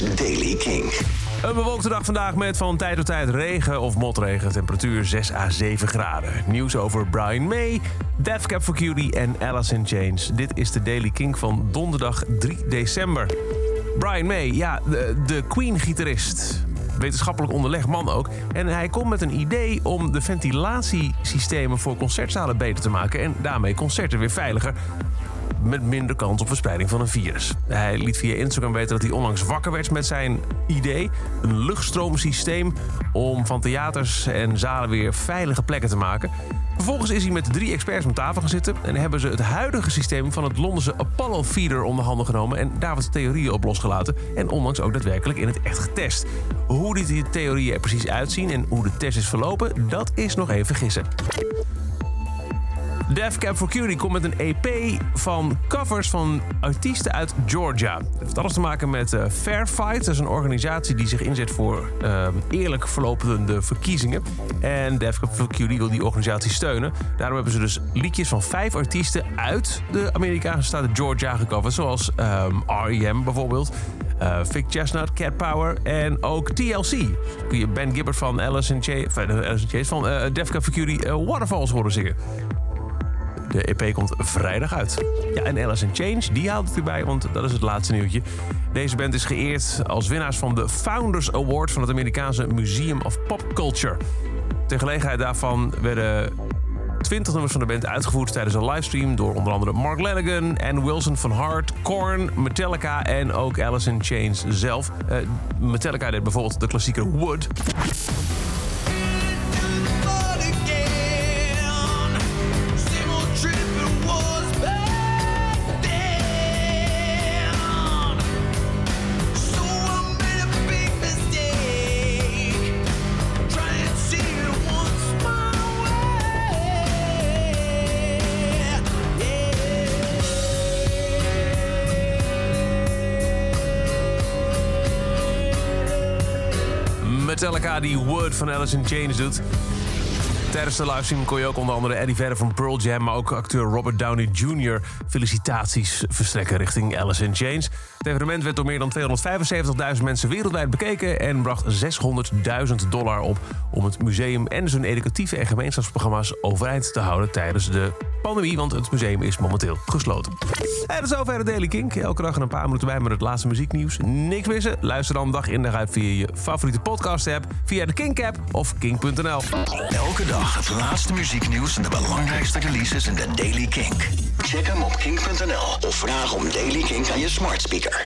Daily King. Een bewolkte dag vandaag met van tijd tot tijd regen of motregen. Temperatuur 6 à 7 graden. Nieuws over Brian May, Death Cab for Cutie en Alice in Chains. Dit is de Daily King van donderdag 3 december. Brian May, ja, de, de Queen-gitarist. Wetenschappelijk onderlegd man ook. En hij komt met een idee om de ventilatiesystemen voor concertzalen beter te maken... en daarmee concerten weer veiliger met minder kans op verspreiding van een virus. Hij liet via Instagram weten dat hij onlangs wakker werd met zijn idee: een luchtstroomsysteem om van theaters en zalen weer veilige plekken te maken. Vervolgens is hij met drie experts om tafel gaan zitten en hebben ze het huidige systeem van het Londense Apollo Feeder onder handen genomen en daar wat theorieën op losgelaten en onlangs ook daadwerkelijk in het echt getest. Hoe die theorieën er precies uitzien en hoe de test is verlopen, dat is nog even gissen. Death Cab for Cutie komt met een EP van covers van artiesten uit Georgia. Het heeft alles te maken met uh, Fair Fight. Dat is een organisatie die zich inzet voor uh, eerlijk verlopende verkiezingen. En Death Cab for Cutie wil die organisatie steunen. Daarom hebben ze dus liedjes van vijf artiesten uit de Amerikaanse staat Georgia gecoverd. Zoals R.E.M. bijvoorbeeld. Uh, Vic Chestnut, Cat Power en ook TLC. Kun je Ben Gibbard van Alice in Chains, van uh, Def Cab for Cutie Waterfalls horen zingen. De EP komt vrijdag uit. Ja, en Alice in Change, die haalt het erbij, want dat is het laatste nieuwtje. Deze band is geëerd als winnaars van de Founders Award van het Amerikaanse Museum of Pop Culture. Ter gelegenheid daarvan werden 20 nummers van de band uitgevoerd tijdens een livestream door onder andere Mark Lanigan en Wilson van Hart, Korn, Metallica en ook Alice in zelf. Uh, Metallica deed bijvoorbeeld de klassieker Wood. Metallica die Word van Alice in doet. Tijdens de livestream kon je ook onder andere Eddie Vedder van Pearl Jam... maar ook acteur Robert Downey Jr. felicitaties verstrekken richting Alice in Chains. Het evenement werd door meer dan 275.000 mensen wereldwijd bekeken... en bracht 600.000 dollar op om het museum en zijn educatieve en gemeenschapsprogramma's overeind te houden tijdens de pandemie, want het museum is momenteel gesloten. En dat is zover de Daily Kink. Elke dag een paar minuten bij met het laatste muzieknieuws. Niks missen? Luister dan dag in dag uit via je favoriete podcast-app, via de Kink-app of kink.nl. Elke dag het laatste muzieknieuws en de belangrijkste releases in de Daily Kink. Check hem op kink.nl of vraag om Daily Kink aan je smart speaker.